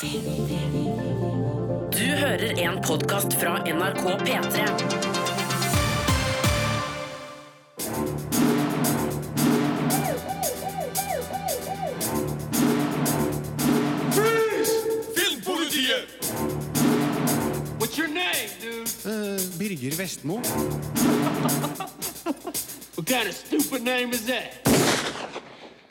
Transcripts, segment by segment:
Du hører en podkast fra NRK P3. Filmpolitiet! What's your name, dude? Eh, Birger Vestmo. What kind of stupid name is that?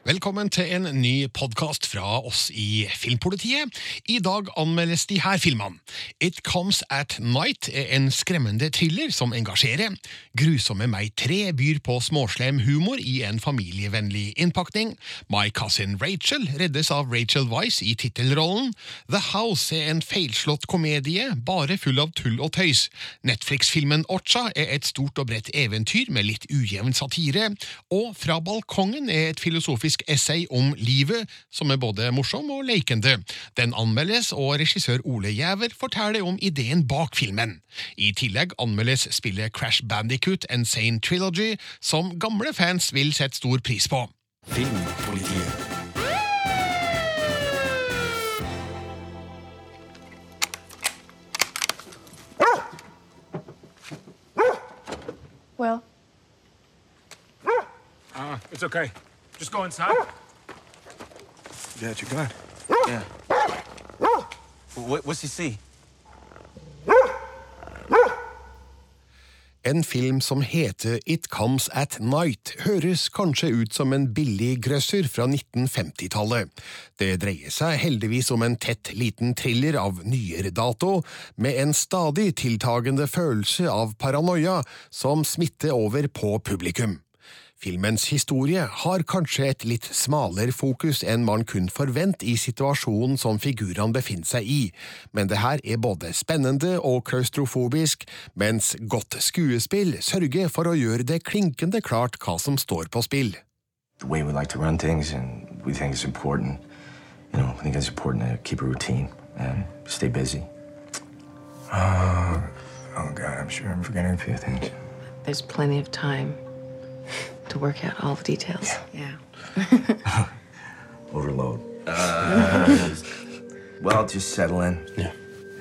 Velkommen til en ny podkast fra oss i Filmpolitiet. I dag anmeldes de her filmene. It Comes At Night er en skremmende thriller som engasjerer. Grusomme meg 3 byr på småslem humor i en familievennlig innpakning. My Cousin Rachel reddes av Rachel Weisz i tittelrollen. The House er en feilslått komedie, bare full av tull og tøys. Netflix-filmen Ocha er et stort og bredt eventyr med litt ujevn satire. Og Fra balkongen er et filosofisk essay om livet, som er både morsom og leikende. Den anmeldes, og regissør Ole Jæver forteller om ideen bak filmen. I tillegg anmeldes spillet Crash Bandicoot Insane Trilogy, som gamle fans vil sette stor pris på. Filmpolitiet. Well, Ah, it's okay. Just go inside. You got your gun. Yeah. What, what's he see? En film som heter It Comes At Night, høres kanskje ut som en billig grøsser fra 1950-tallet. Det dreier seg heldigvis om en tett liten thriller av nyere dato, med en stadig tiltagende følelse av paranoia som smitter over på publikum. Filmens historie har kanskje et litt smalere fokus enn man kun forvent i situasjonen som figurene befinner seg i, men det her er både spennende og klaustrofobisk, mens godt skuespill sørger for å gjøre det klinkende klart hva som står på spill. The way we like to run things, and we think it's important. You know, I think it's important to keep a routine and stay busy. Oh, God, I'm sure I'm forgetting a few things. There's plenty of time to work out all the details. Yeah. Overload. Uh, well, just settle in. Yeah.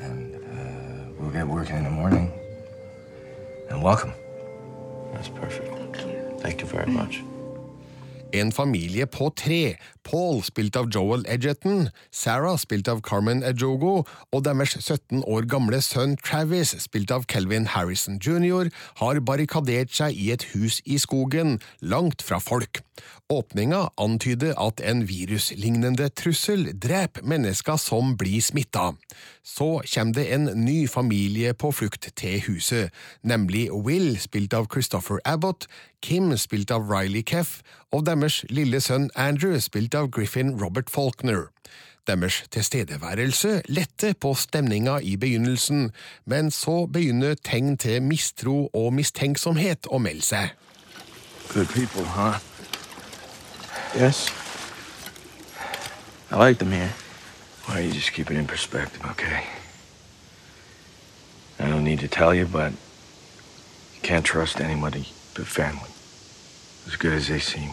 And uh, we'll get working in the morning. And welcome. That's perfect. Thank you. Thank you very much. En familie på tre, Paul spilt av Joel Edgerton, Sarah spilt av Carmen Ejogo og deres 17 år gamle sønn Travis spilt av Kelvin Harrison jr., har barrikadert seg i et hus i skogen, langt fra folk. Åpninga antyder at en viruslignende trussel dreper mennesker som blir smitta. Så kommer det en ny familie på flukt til huset, nemlig Will, spilt av Christopher Abbott, Kim, spilt av Riley Keff, og deres lille sønn Andrew, spilt av Griffin Robert Faulkner. Deres tilstedeværelse letter på stemninga i begynnelsen, men så begynner tegn til mistro og mistenksomhet å melde seg. Good people, huh? Yes? I like them here. Why don't you just keep it in perspective, okay? I don't need to tell you, but you can't trust anybody but family. As good as they seem.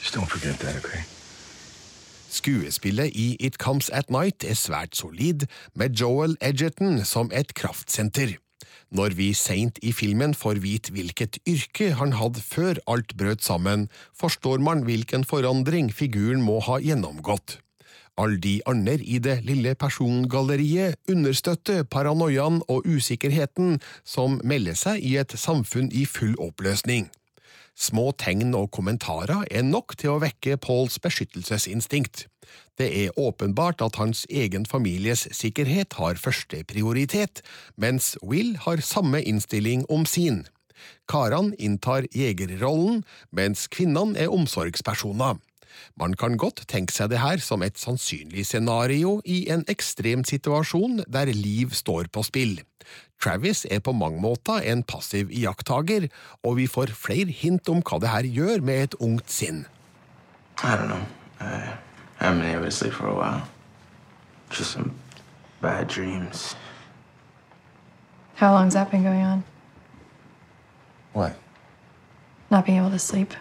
Just don't forget that, okay? Skuespillet i It Comes At Night er svært solid, med Joel Edgerton som et kraftsenter. Når vi seint i filmen får vite hvilket yrke han hadde før alt brøt sammen, forstår man hvilken forandring figuren må ha gjennomgått. Alle de andre i det lille persongalleriet understøtter paranoiaen og usikkerheten som melder seg i et samfunn i full oppløsning. Små tegn og kommentarer er nok til å vekke Pauls beskyttelsesinstinkt. Det er åpenbart at hans egen families sikkerhet har første prioritet, mens Will har samme innstilling om sin. Karene inntar jegerrollen, mens kvinnene er omsorgspersoner. Man kan godt tenke seg det her som et sannsynlig scenario i en ekstrem situasjon der liv står på spill. Travis er på mange måter en passiv iakttager, og vi får flere hint om hva det her gjør med et ungt sinn. I don't know. I haven't been able to sleep for a while. Just some bad dreams. how long's that been going on? What? Not being able to sleep.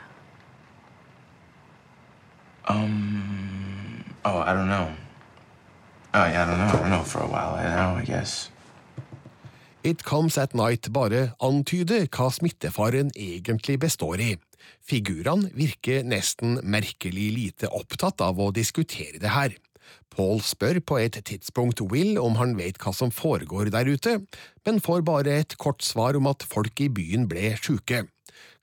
Um. Oh, I don't know. Oh yeah, I don't know. I don't know for a while. I know, I guess. It Comes At Night bare antyder hva smittefaren egentlig består i. Figurene virker nesten merkelig lite opptatt av å diskutere det her. Paul spør på et tidspunkt Will om han vet hva som foregår der ute, men får bare et kort svar om at folk i byen ble sjuke.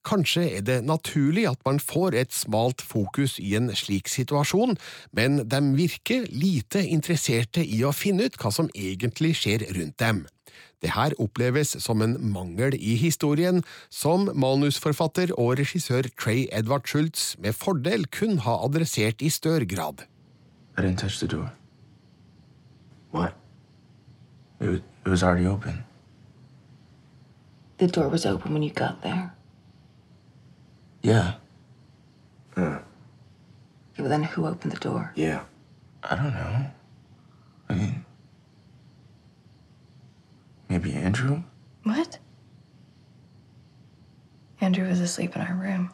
Kanskje er det naturlig at man får et smalt fokus i en slik situasjon, men de virker lite interesserte i å finne ut hva som egentlig skjer rundt dem. Det her oppleves som en mangel i historien, som manusforfatter og regissør Trey Edvard Schultz med fordel kun ha adressert i større grad. I didn't touch the door. What? It was, it was already open. The door was open when you got there. Yeah. Okay, well, then who opened the door? Yeah. I don't know. I mean, maybe Andrew? What? Andrew was asleep in our room.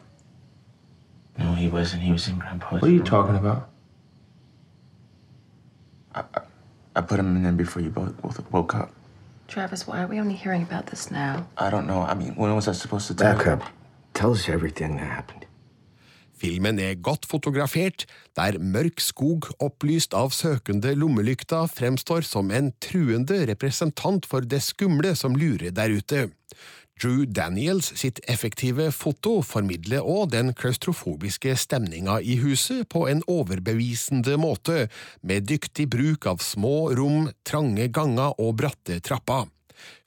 No, he wasn't. He was in Grandpa's. What are you room. talking about? I put him in there before you both, both woke up. Travis, why are we only hearing about this now? I don't know. I mean, when was I supposed to tell Back you? up. Tell us everything that happened. Filmen er godt fotografert, der mørk skog opplyst av søkende lommelykta fremstår som en truende representant for det skumle som lurer der ute. Drew Daniels sitt effektive foto formidler òg den klaustrofobiske stemninga i huset på en overbevisende måte, med dyktig bruk av små rom, trange ganger og bratte trapper.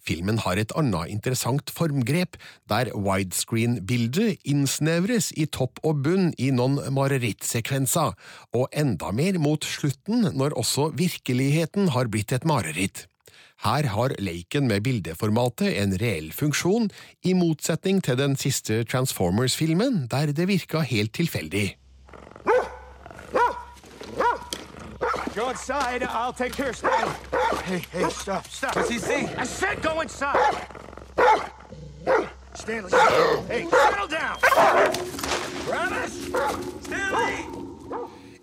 Filmen har et annet interessant formgrep, der widescreen-bildet innsnevres i topp og bunn i noen marerittsekvenser, og enda mer mot slutten når også virkeligheten har blitt et mareritt. Her har leiken med bildeformatet en reell funksjon, i motsetning til den siste Transformers-filmen, der det virka helt tilfeldig. Go inside. I'll take care of Stanley. Hey, hey, stop, stop. What's he see? I said go inside. Stanley. Hey, settle down. Travis! Stanley!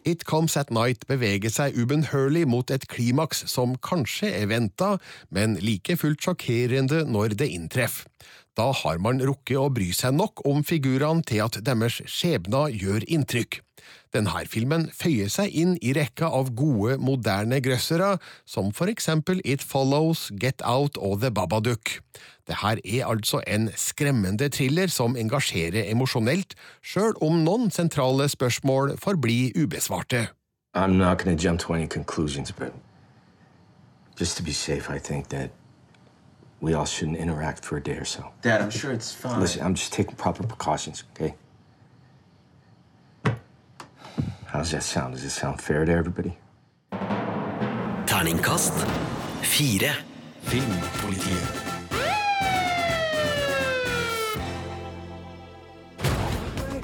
It Comes At Night beveger seg ubønnhørlig mot et klimaks som kanskje er venta, men like fullt sjokkerende når det inntreffer. Da har man rukket å bry seg nok om figurene til at deres skjebner gjør inntrykk. Denne filmen føyer seg inn i rekka av gode, moderne grøssere, som for eksempel It Follows, Get Out og The Babadook. Det her er altså en skremmende thriller som engasjerer emosjonelt, sjøl om noen sentrale spørsmål forblir ubesvarte. I'm not going to jump to any conclusions, but just to be safe, I think that we all shouldn't interact for a day or so. Dad, I'm sure it's fine. Listen, I'm just taking proper precautions, okay? How's that sound? Does it sound fair to everybody? Terningkast fire. Filmpolitiet.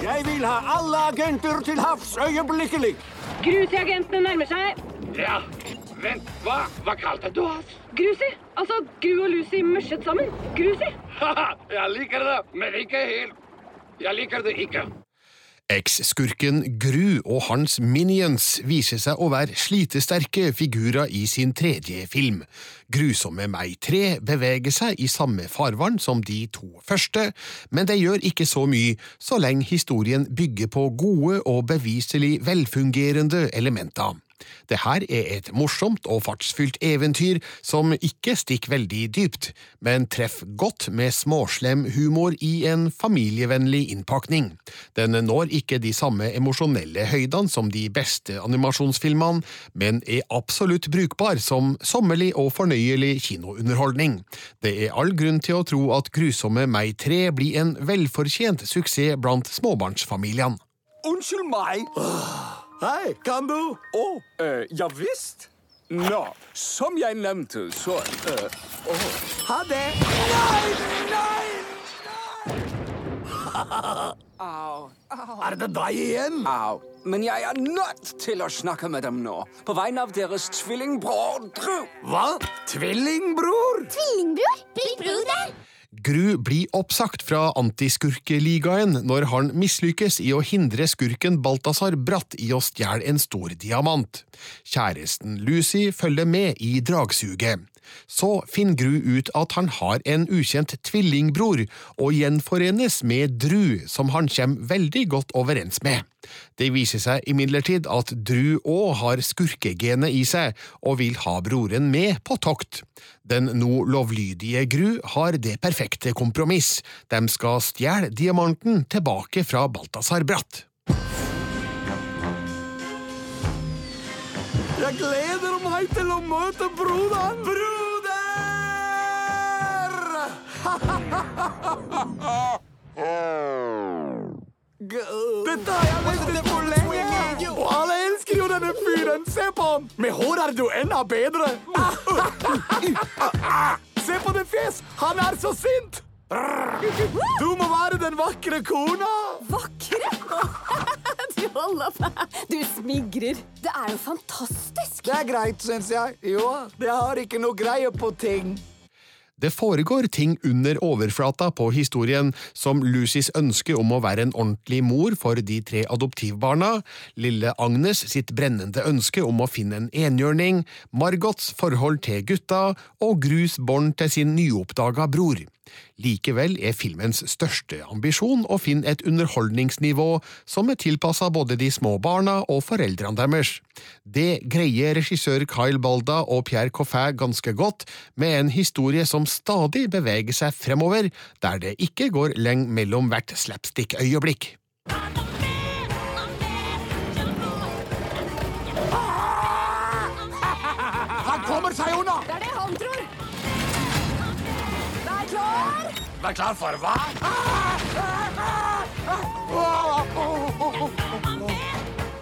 Jeg vil ha alle agenter til havs øyeblikkelig. Grusi-agentene nærmer seg. Ja, vent, hva? Hva kalte du oss? Grusi, altså Gru og Lucy musjet sammen. Grusi. Haha, jeg liker det, men ikke helt. Jeg liker det ikke. Eks-skurken Gru og hans minions viser seg å være slitesterke figurer i sin tredje film. Grusomme meg 3 beveger seg i samme farvann som de to første, men det gjør ikke så mye så lenge historien bygger på gode og beviselig velfungerende elementer. Det her er et morsomt og fartsfylt eventyr som ikke stikker veldig dypt, men treffer godt med småslem humor i en familievennlig innpakning. Den når ikke de samme emosjonelle høydene som de beste animasjonsfilmene, men er absolutt brukbar som sommerlig og fornøyelig kinounderholdning. Det er all grunn til å tro at Grusomme meg 3 blir en velfortjent suksess blant småbarnsfamiliene. Unnskyld meg. Hei, kan du? Å, eh, ja visst. Nå, som jeg nevnte, så eh, oh. Ha det. Nei, nei, nei! Au. Au. Er det deg igjen? Au. Men jeg er nødt til å snakke med dem nå. På vegne av deres tvillingbror Drew. Hva? Tvillingbror? Tvillingbror? Blitt broder? Gru blir oppsagt fra Antiskurkeligaen når han mislykkes i å hindre skurken Balthazar Bratt i å stjele en stor diamant. Kjæresten Lucy følger med i dragsuget. Så finner Gru ut at han har en ukjent tvillingbror, og gjenforenes med Dru, som han kommer veldig godt overens med. Det viser seg imidlertid at Dru òg har skurkegenet i seg, og vil ha broren med på tokt. Den nå lovlydige Gru har det perfekte kompromiss. De skal stjele diamanten tilbake fra Balthazar Bratt. Jeg gleder meg til å møte broderen! Broder! Dette har jeg ventet på lenge! Og alle elsker jo denne fyren! Se på ham! Med hår er du enda bedre! Se på det fjes! Han er så sint! Du må være den vakre kona! Vakre? Du holder på. Du smigrer. Det er jo fantastisk. Det er greit, syns jeg. Jo, det har ikke noe greie på ting. Det foregår ting under overflata på historien, som Lucys ønske om å være en ordentlig mor for de tre adoptivbarna, lille Agnes sitt brennende ønske om å finne en enhjørning, Margots forhold til gutta og Grus bånd til sin nyoppdaga bror. Likevel er filmens største ambisjon å finne et underholdningsnivå som er tilpassa både de små barna og foreldrene deres. Det greier regissør Kyle Balda og Pierre Coffin ganske godt, med en historie som stadig beveger seg fremover, der det ikke går lenge mellom hvert slapstick-øyeblikk. Han kommer seg unna! Vær klar for hva?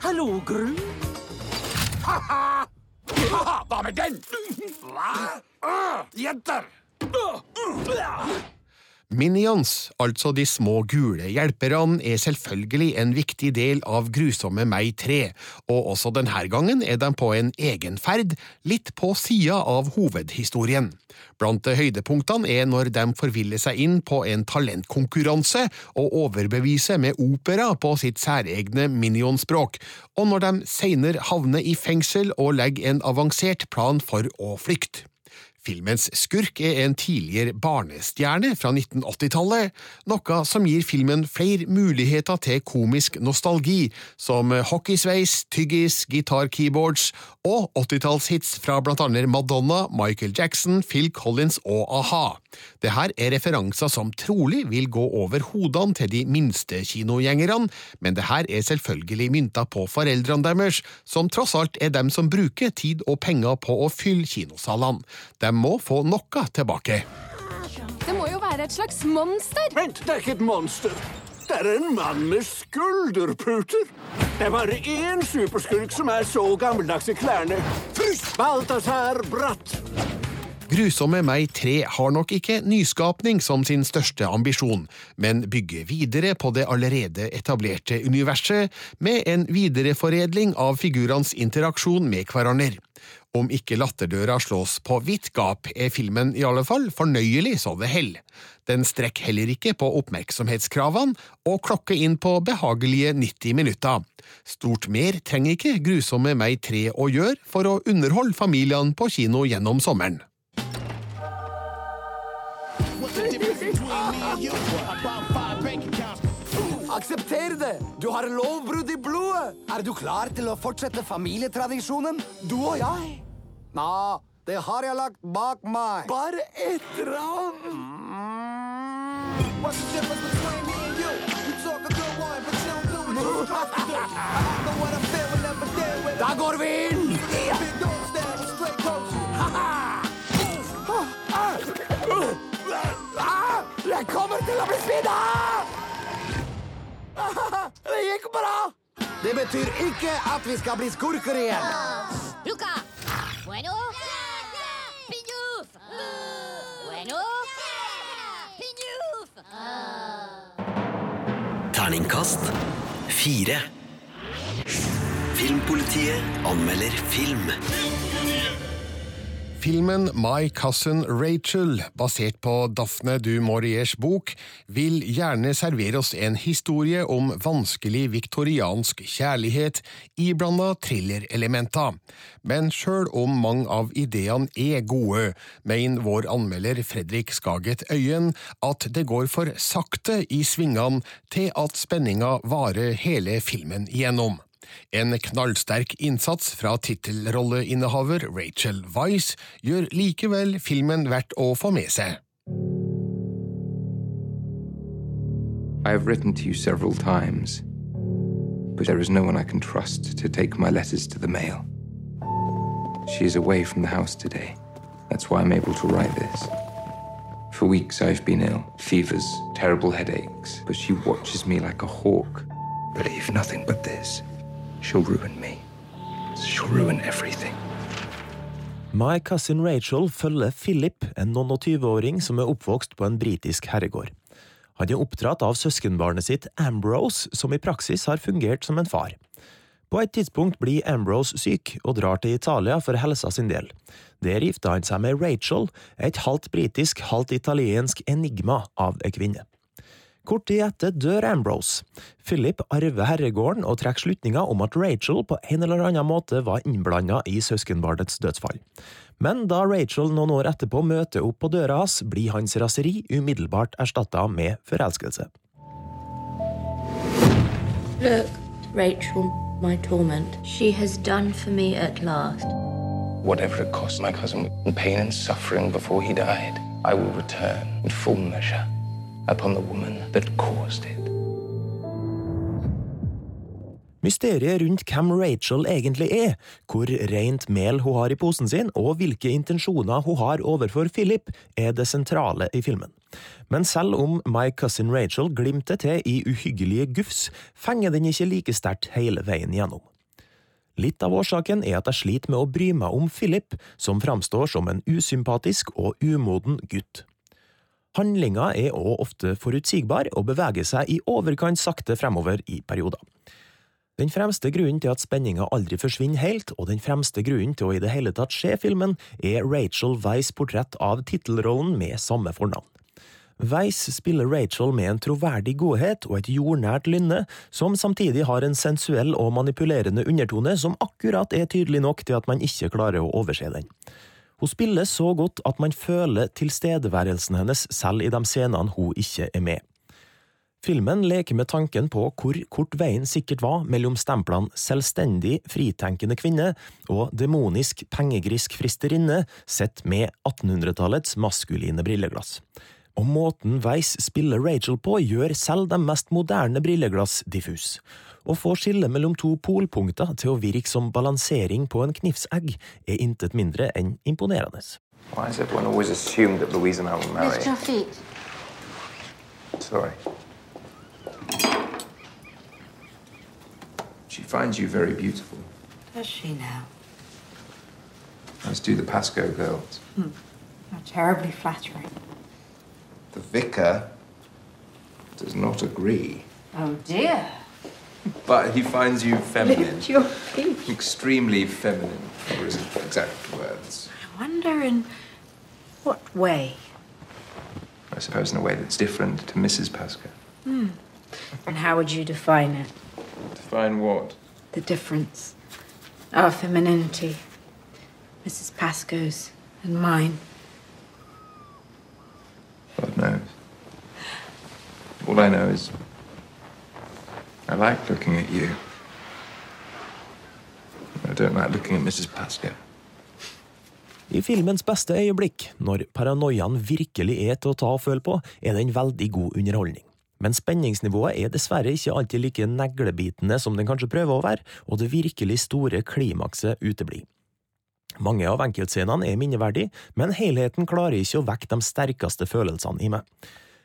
Hallo, Gru. Hva med den? Hva? Jenter! Minions, altså de små gule hjelperne, er selvfølgelig en viktig del av Grusomme meg 3, og også denne gangen er de på en egen ferd, litt på sida av hovedhistorien. Blant høydepunktene er når de forviller seg inn på en talentkonkurranse og overbeviser med opera på sitt særegne minionspråk, og når de senere havner i fengsel og legger en avansert plan for å flykte. Filmens skurk er en tidligere barnestjerne fra 1980-tallet, noe som gir filmen flere muligheter til komisk nostalgi, som hockeysveis, tyggis, gitarkeyboards og 80-tallshits fra blant annet Madonna, Michael Jackson, Phil Collins og a-ha. Dette er referanser som trolig vil gå over hodene til de minste kinogjengerne, men dette er selvfølgelig mynta på foreldrene deres, som tross alt er dem som bruker tid og penger på å fylle kinosalene. De må få noe tilbake. Det må jo være et slags monster. Vent, det er ikke et monster. Det er en mann med skulderputer. Det er bare én superskurk som er så gammeldags i klærne. Balthazar Bratt. Grusomme meg 3 har nok ikke nyskapning som sin største ambisjon, men bygger videre på det allerede etablerte universet med en videreforedling av figurenes interaksjon med hverandre. Om ikke latterdøra slås på vidt gap, er filmen i alle fall fornøyelig så det hell. Den strekker heller ikke på oppmerksomhetskravene, og klokker inn på behagelige 90 minutter. Stort mer trenger ikke Grusomme meg 3 å gjøre for å underholde familiene på kino gjennom sommeren. Aksepter det! Du har lovbrudd i blodet! Er du klar til å fortsette familietradisjonen, du og jeg? Nå, det har jeg lagt bak meg. Bare ett ran. Da går vi inn! Jeg kommer til å bli svidd av! Det gikk bra! Det betyr ikke at vi skal bli skurker igjen. Luca. Bueno. Piñuf. Bueno. Piñuf. Terningkast fire. Filmpolitiet anmelder film. Filmen My Cousin Rachel, basert på Daphne du Mauriers bok, vil gjerne servere oss en historie om vanskelig viktoriansk kjærlighet, iblanda thrillerelementer. Men sjøl om mange av ideene er gode, mener vår anmelder Fredrik Skaget Øyen at det går for sakte i svingene til at spenninga varer hele filmen igjennom. En knallsterk innsats fra tittelrolleinnehaver Rachel Weisz gjør likevel filmen verdt å få med seg. I have written to you several times, but there is no one I can trust to take my letters to the mail. She is away from the house today. That's why I'm able to write this. For weeks I've been ill, fevers, terrible headaches, but she watches me like a hawk. Believe nothing but this. She'll ruin me. She'll ruin everything. My Cousin Rachel følger Philip, en noen og tyve-åring som er oppvokst på en britisk herregård. Han er oppdratt av søskenbarnet sitt Ambrose, som i praksis har fungert som en far. På et tidspunkt blir Ambrose syk og drar til Italia for helsa sin del. Der gifter han seg med Rachel, et halvt britisk, halvt italiensk enigma av ei kvinne. Kort tid etter dør Ambrose. Philip arver herregården og trekker slutninga om at Rachel på en eller annen måte var innblanda i søskenbarnets dødsfall. Men da Rachel noen år etterpå møter opp på døra hans, blir hans raseri umiddelbart erstatta med forelskelse. Look, Rachel, my torment. She has done for me at last. Whatever it cost my cousin in pain and suffering before he died, I will return in full measure upon the woman that caused it. Mysteriet rundt hvem Rachel egentlig er, hvor rent mel hun har i posen sin, og hvilke intensjoner hun har overfor Philip, er det sentrale i filmen. Men selv om My Cousin Rachel glimter til i uhyggelige gufs, fenger den ikke like sterkt hele veien gjennom. Litt av årsaken er at jeg sliter med å bry meg om Philip, som framstår som en usympatisk og umoden gutt. Handlinga er òg ofte forutsigbar og beveger seg i overkant sakte fremover i perioder. Den fremste grunnen til at spenninga aldri forsvinner helt, og den fremste grunnen til å i det hele tatt se filmen, er Rachel Weiss' portrett av tittelrollen med samme fornavn. Weiss spiller Rachel med en troverdig godhet og et jordnært lynne, som samtidig har en sensuell og manipulerende undertone som akkurat er tydelig nok til at man ikke klarer å overse den. Hun spiller så godt at man føler tilstedeværelsen hennes selv i de scenene hun ikke er med. Filmen leker med tanken på hvor kort veien sikkert var mellom stemplene selvstendig, fritenkende kvinne og demonisk, pengegrisk fristerinne sett med 1800-tallets maskuline brilleglass. Og måten Weiss spiller Rachel på, gjør selv de mest moderne brilleglass diffus. Å få skille mellom to polpunkter til å virke som balansering på en knivsegg er intet mindre enn imponerende. Why has everyone always assumed that Louise and I will marry? Lift your feet. Sorry. She finds you very beautiful. Does she now? As do the Pasco girls. Hmm. How terribly flattering. The vicar does not agree. Oh dear. But he finds you feminine. Lift your feet. Extremely feminine, for his exact words. I wonder in what way? I suppose in a way that's different to Mrs. Pascoe. Hmm. And how would you define it? Define what? The difference. Our femininity. Mrs. Pascoe's and mine. God knows. All I know is I like looking at you. I don't like looking at Mrs. Pasco. I filmens beste øyeblikk, når paranoiaen virkelig er til å ta og føle på, er det en veldig god underholdning. Men spenningsnivået er dessverre ikke alltid like neglebitende som den kanskje prøver å være, og det virkelig store klimakset uteblir. Mange av enkeltscenene er minneverdige, men helheten klarer ikke å vekke de sterkeste følelsene i meg.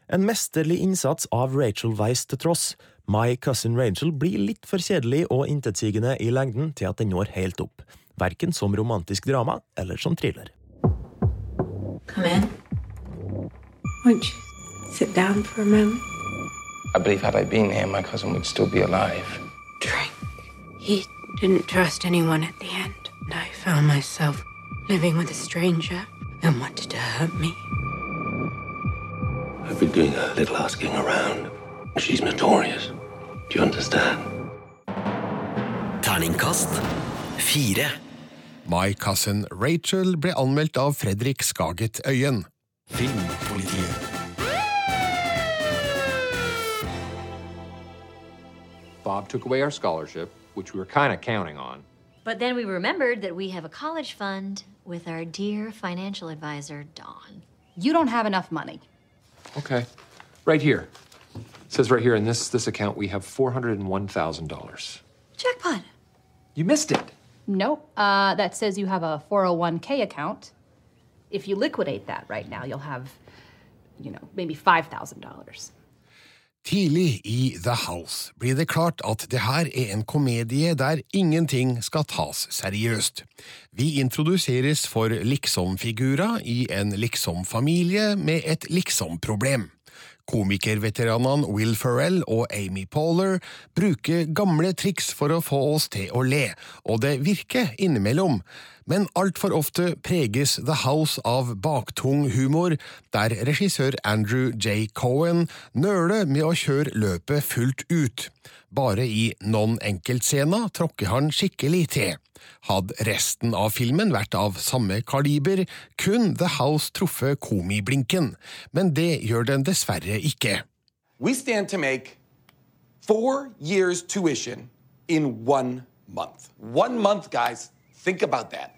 En mesterlig innsats av Rachel Weisz til tross, My Cousin Rachel blir litt for kjedelig og intetsigende i lengden til at den når helt opp, verken som romantisk drama eller som thriller. Come in. Won't you sit down for a moment? I believe had I been here, my cousin would still be alive. Drink. He didn't trust anyone at the end, and I found myself living with a stranger and wanted to hurt me. I've been doing a little asking around. She's notorious. Do you understand? Terningkast fire. My Cousin Rachel ble anmeldt av Fredrik Skaget Øyen. Filmpolitiet. Bob took away our scholarship, which we were kind of counting on. But then we remembered that we have a college fund with our dear financial advisor, Dawn. You don't have enough money. Okay. Right here. It says right here in this this account we have four hundred and one thousand dollars. Jackpot. You missed it. Nope. Uh, that says you have a 401k account. If you liquidate that right now, you'll have, you know, maybe $5,000. Tidlig i The House blir det klart at det her er en komedie der ingenting skal tas seriøst. Vi introduseres for liksom-figurer i en liksom-familie med et liksom-problem. Komikerveteranene Will Ferrell og Amy Poehler bruker gamle triks for å få oss til å le, og det virker innimellom, men altfor ofte preges The House av baktung humor, der regissør Andrew J. Cohen nøler med å kjøre løpet fullt ut. Bare i noen enkeltscener tråkker han skikkelig til. Hadde resten av filmen vært av samme kaliber, kun The House truffet komiblinken, men det gjør den dessverre ikke. We stand to make four years tuition in one month. One month, guys. Think about that.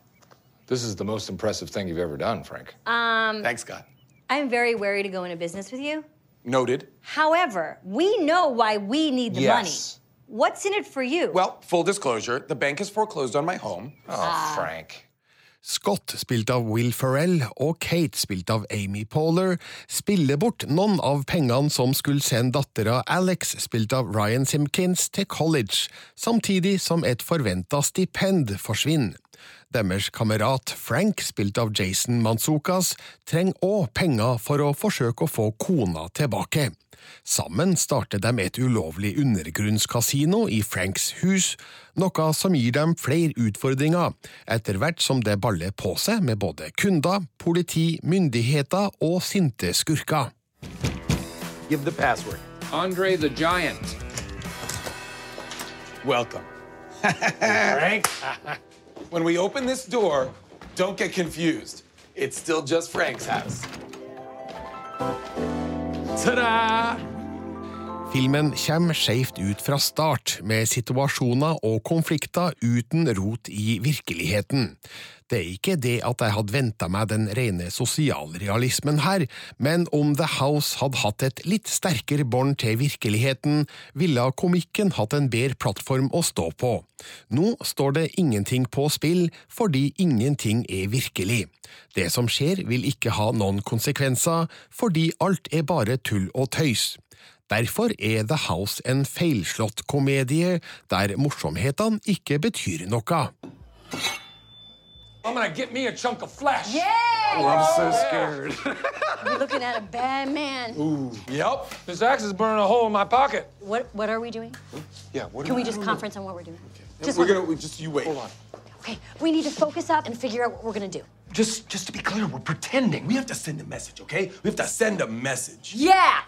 This is the most impressive thing you've ever done, Frank. Um, Thanks, God. I'm very wary to go into business with you. Noted. However, we know why we need the Yes. money. What's in it for you? Well, full disclosure, the bank has foreclosed on my home. Ah. Frank. Scott, spilt av Will Ferrell, og Kate, spilt av Amy Poehler, spiller bort noen av pengene som skulle sende dattera Alex, spilt av Ryan Simpkins, til college, samtidig som et forventa stipend forsvinner. Deres kamerat Frank, spilt av Jason Manzukas, trenger òg penger for å forsøke å få kona tilbake. Sammen starter de et ulovlig undergrunnskasino i Franks hus, noe som gir dem flere utfordringer, etter hvert som det baller på seg med både kunder, politi, myndigheter og sinte skurker. Give the password. Andre the Giant. Welcome. Frank? when we open this door, don't get confused. It's still just Frank's house. Ta-da! Filmen kommer skeivt ut fra start, med situasjoner og konflikter uten rot i virkeligheten. Det er ikke det at jeg hadde venta meg den rene sosialrealismen her, men om The House hadde hatt et litt sterkere bånd til virkeligheten, ville komikken hatt en bedre plattform å stå på. Nå står det ingenting på spill, fordi ingenting er virkelig. Det som skjer vil ikke ha noen konsekvenser, fordi alt er bare tull og tøys. Derfor er The House en feilslått komedie, der morsomhetene ikke betyr noe. I'm gonna get me a chunk of flesh. Yeah! Oh, I'm so scared. You're looking at a bad man. Ooh. Yep. This axe is burning a hole in my pocket. What What are we doing? Yeah, what Can we just conference on what we're doing? Just we're one- gonna we just you wait. Hold on. Okay, we need to focus up and figure out what we're gonna do. Just just to be clear, we're pretending. We have to send a message, okay? We have to send a message. Yeah!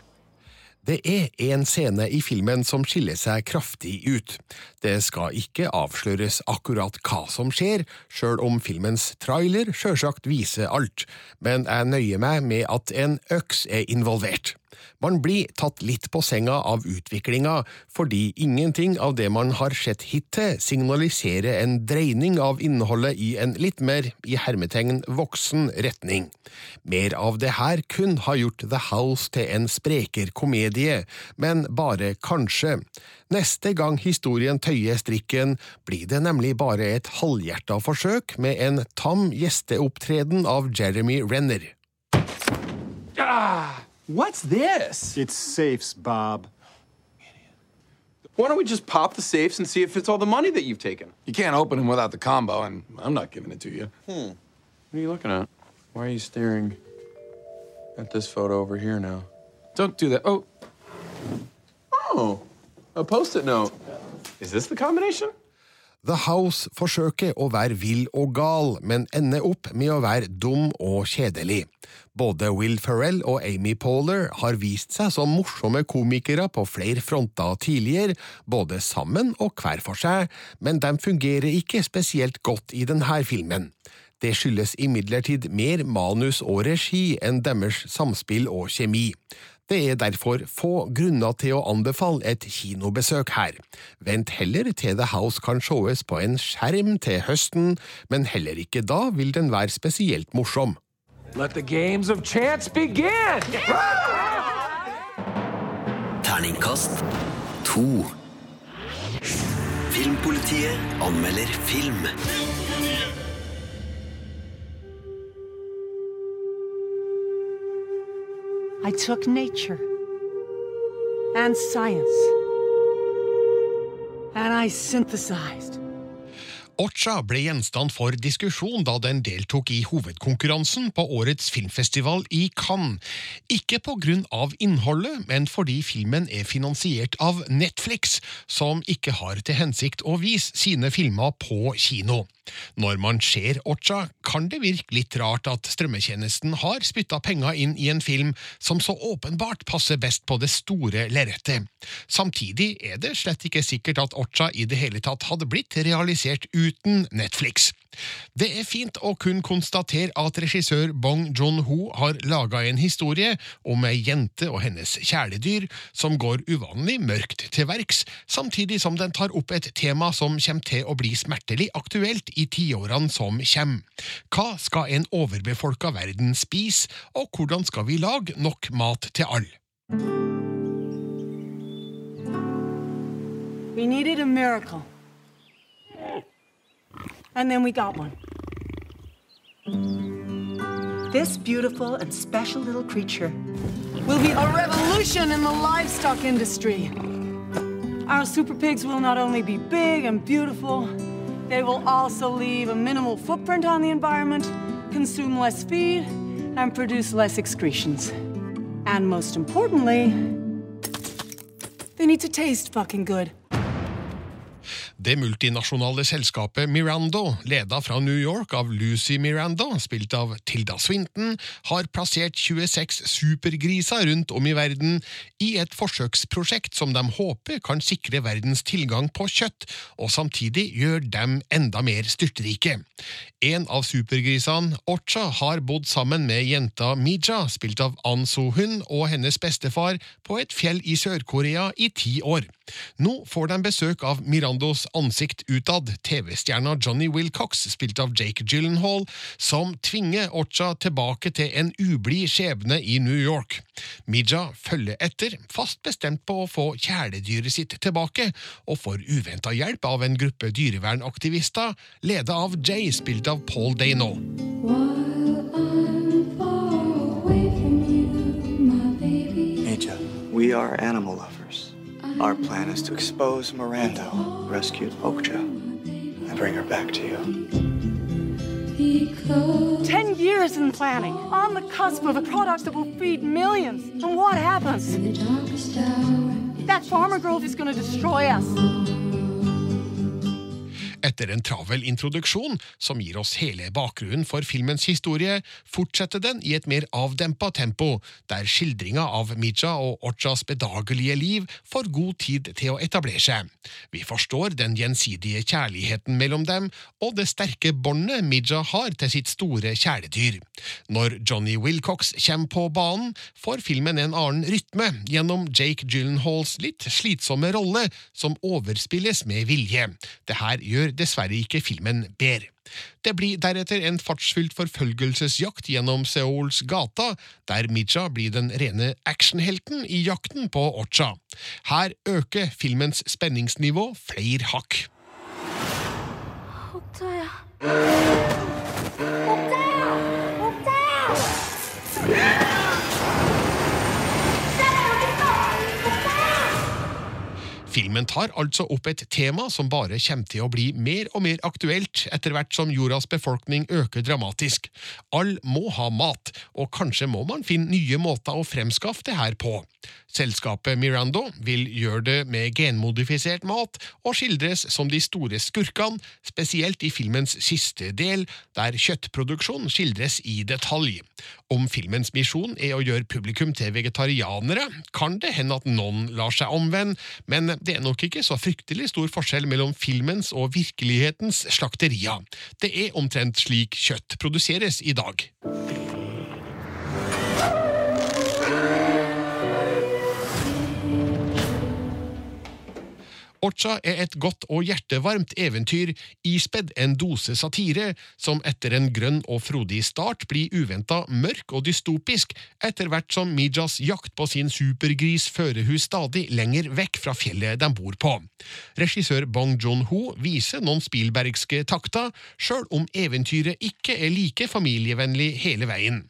Det er en scene i filmen som skiller seg kraftig ut. Det skal ikke avsløres akkurat hva som skjer, sjøl om filmens trailer sjølsagt viser alt, men jeg nøyer meg med at en øks er involvert. Man blir tatt litt på senga av utviklinga, fordi ingenting av det man har sett hittil signaliserer en dreining av innholdet i en litt mer, i hermetegn, voksen retning. Mer av det her kun har gjort The House til en spreker komedie, men bare kanskje. Neste gang historien tøyer strikken, blir det nemlig bare et halvhjerta forsøk med en tam gjesteopptreden av Jeremy Renner. Ah, what's this? It's safes, Bob. Why don't we just pop the safes and see if it's all the money that you've taken? You can't open them without the combo, and I'm not giving it to you. Hmm. What are you looking at? Why are you staring at this photo over here now? Don't do that. Oh, Oh, a post-it note. Is this the combination? The House forsøker å være vill og gal, men ender opp med å være dum og kjedelig. Både Will Ferrell og Amy Poehler har vist seg som morsomme komikere på flere fronter tidligere, både sammen og hver for seg, men de fungerer ikke spesielt godt i denne filmen. Det skyldes imidlertid mer manus og regi enn deres samspill og kjemi. Det er derfor få grunner til å anbefale et kinobesøk her. Vent heller til The House kan sees på en skjerm til høsten, men heller ikke da vil den være spesielt morsom. Let the games of chance begin! Terningkast to. Filmpolitiet anmelder film. I took nature and science and I synthesized. Ocha ble gjenstand for diskusjon da den deltok i hovedkonkurransen på årets filmfestival i Cannes. Ikke av innholdet, men fordi filmen er finansiert av Netflix, som ikke har til hensikt å vise sine filmer på kino. Når man ser Ocha, kan det virke litt rart at strømmetjenesten har spytta penger inn i en film som så åpenbart passer best på det store lerretet. Samtidig er det slett ikke sikkert at Ocha i det hele tatt hadde blitt realisert uten Netflix. Det er fint å kunne konstatere at regissør Bong Joon-ho har laga en historie om ei jente og hennes kjæledyr som går uvanlig mørkt til verks, samtidig som den tar opp et tema som kommer til å bli smertelig aktuelt i tiårene som kommer. Hva skal en overbefolka verden spise, og hvordan skal vi lage nok mat til alle? We needed a miracle. And then we got one. This beautiful and special little creature will be a revolution in the livestock industry. Our super pigs will not only be big and beautiful, they will also leave a minimal footprint on the environment, consume less feed, and produce less excretions. And most importantly, they need to taste fucking good. Det multinasjonale selskapet Mirando, leda fra New York av Lucy Mirando, spilt av Tilda Swinton, har plassert 26 supergriser rundt om i verden i et forsøksprosjekt som de håper kan sikre verdens tilgang på kjøtt, og samtidig gjør dem enda mer styrtrike. En av supergrisene, Orcha, har bodd sammen med jenta Mija, spilt av An So-hun, og hennes bestefar på et fjell i Sør-Korea i ti år. Nå får de besøk av Mirandos ansikt utad, TV-stjerna Johnny Wilcox, spilt av Jake Gyllenhaal, som tvinger Ocha tilbake til en ublid skjebne i New York. Mija følger etter, fast bestemt på å få kjæledyret sitt tilbake, og får uventa hjelp av en gruppe dyrevernaktivister, ledet av Jay, spilt av Paul Dano. Major, we are animal lovers. Our plan is to expose Miranda, rescue Okja, and bring her back to you. Ten years in planning, on the cusp of a product that will feed millions. And what happens? That farmer girl is going to destroy us. Etter en travel introduksjon, som gir oss hele bakgrunnen for filmens historie, fortsetter den i et mer avdempa tempo, der skildringa av Mija og Ochas bedagelige liv får god tid til å etablere seg. Vi forstår den gjensidige kjærligheten mellom dem, og det sterke båndet Mija har til sitt store kjæledyr. Når Johnny Wilcox kommer på banen, får filmen en annen rytme gjennom Jake Gyllenhaals litt slitsomme rolle, som overspilles med vilje. Det her gjør dessverre ikke filmen bedre. Det blir deretter en fartsfylt forfølgelsesjakt gjennom Seouls gata, der Mija blir den rene actionhelten i jakten på Ocha. Her øker filmens spenningsnivå flere hakk. Ottaya. Ottaya! Ottaya! Filmen tar altså opp et tema som bare kommer til å bli mer og mer aktuelt etter hvert som jordas befolkning øker dramatisk. All må ha mat, og kanskje må man finne nye måter å fremskaffe det her på. Selskapet Mirando vil gjøre det med genmodifisert mat, og skildres som de store skurkene, spesielt i filmens siste del, der kjøttproduksjon skildres i detalj. Om filmens misjon er å gjøre publikum til vegetarianere, kan det hende at noen lar seg omvende, men det er nok ikke så fryktelig stor forskjell mellom filmens og virkelighetens slakterier. Det er omtrent slik kjøtt produseres i dag. Orcha er et godt og hjertevarmt eventyr, ispedd en dose satire, som etter en grønn og frodig start blir uventa mørk og dystopisk, etter hvert som Mijas jakt på sin supergris fører hun stadig lenger vekk fra fjellet de bor på. Regissør Bong Joon-ho viser noen Spielbergske takter, sjøl om eventyret ikke er like familievennlig hele veien.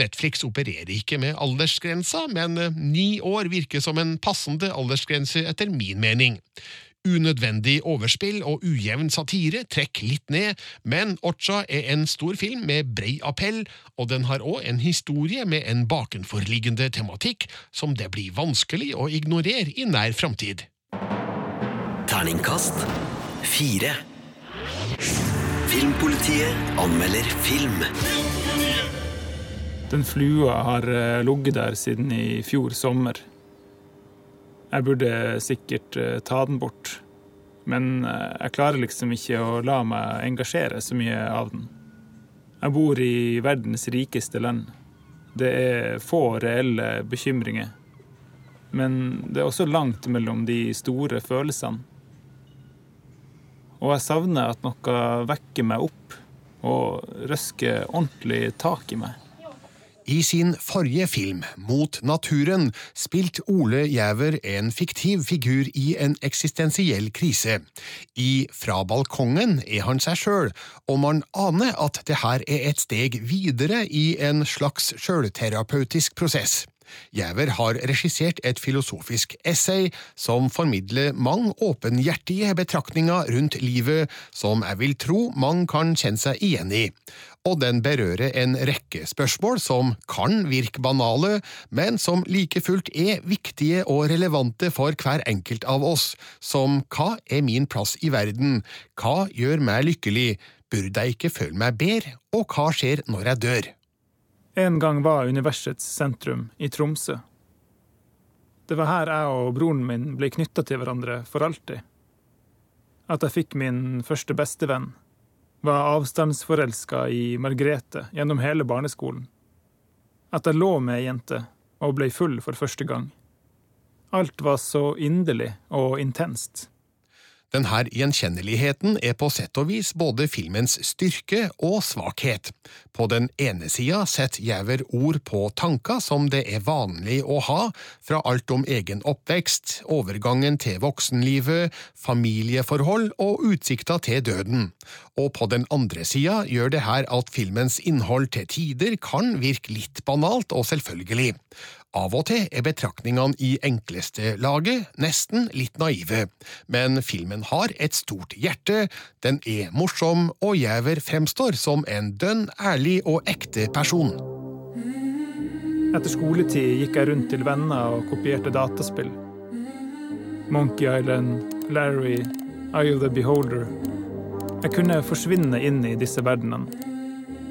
Netflix opererer ikke med aldersgrensa, men ni år virker som en passende aldersgrense etter min mening. Unødvendig overspill og ujevn satire trekker litt ned, men Orcha er en stor film med brei appell, og den har òg en historie med en bakenforliggende tematikk som det blir vanskelig å ignorere i nær framtid. Terningkast fire. Filmpolitiet anmelder film. Den flua har eh, ligget der siden i fjor sommer. Jeg burde sikkert eh, ta den bort, men eh, jeg klarer liksom ikke å la meg engasjere så mye av den. Jeg bor i verdens rikeste land. Det er få reelle bekymringer. Men det er også langt mellom de store følelsene. Og jeg savner at noe vekker meg opp og røsker ordentlig tak i meg. I sin forrige film, Mot naturen, spilt Ole Gjæver en fiktiv figur i en eksistensiell krise. I Fra balkongen er han seg sjøl, og man aner at det her er et steg videre i en slags sjølterapeutisk prosess. Gjæver har regissert et filosofisk essay som formidler mange åpenhjertige betraktninger rundt livet som jeg vil tro mange kan kjenne seg igjen i. Og den berører en rekke spørsmål som kan virke banale, men som like fullt er viktige og relevante for hver enkelt av oss, som hva er min plass i verden, hva gjør meg lykkelig, burde jeg ikke føle meg bedre, og hva skjer når jeg dør? En gang var universets sentrum i Tromsø. Det var her jeg og broren min ble knytta til hverandre for alltid. At jeg fikk min første bestevenn var avstandsforelska i Margrethe gjennom hele barneskolen. At jeg lå med ei jente og ble full for første gang. Alt var så inderlig og intenst. Denne gjenkjenneligheten er på sett og vis både filmens styrke og svakhet. På den ene sida setter Gjæver ord på tanker som det er vanlig å ha, fra alt om egen oppvekst, overgangen til voksenlivet, familieforhold og utsikta til døden. Og på den andre sida gjør det her at filmens innhold til tider kan virke litt banalt og selvfølgelig. Av og til er betraktningene i enkleste laget nesten litt naive, men filmen har et stort hjerte, den er morsom, og Gjæver fremstår som en dønn ærlig og ekte person. Etter skoletid gikk jeg rundt til venner og kopierte dataspill. Monkey Island, Larry, Eye of the Beholder. Jeg kunne forsvinne inn i disse verdenene.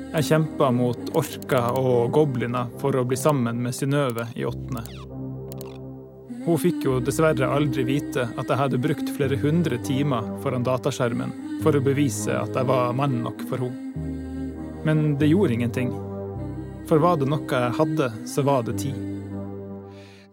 Jeg kjempa mot orker og gobliner for å bli sammen med Synnøve i åttende. Hun fikk jo dessverre aldri vite at jeg hadde brukt flere hundre timer foran dataskjermen for å bevise at jeg var mann nok for henne. Men det gjorde ingenting. For var det noe jeg hadde, så var det tid.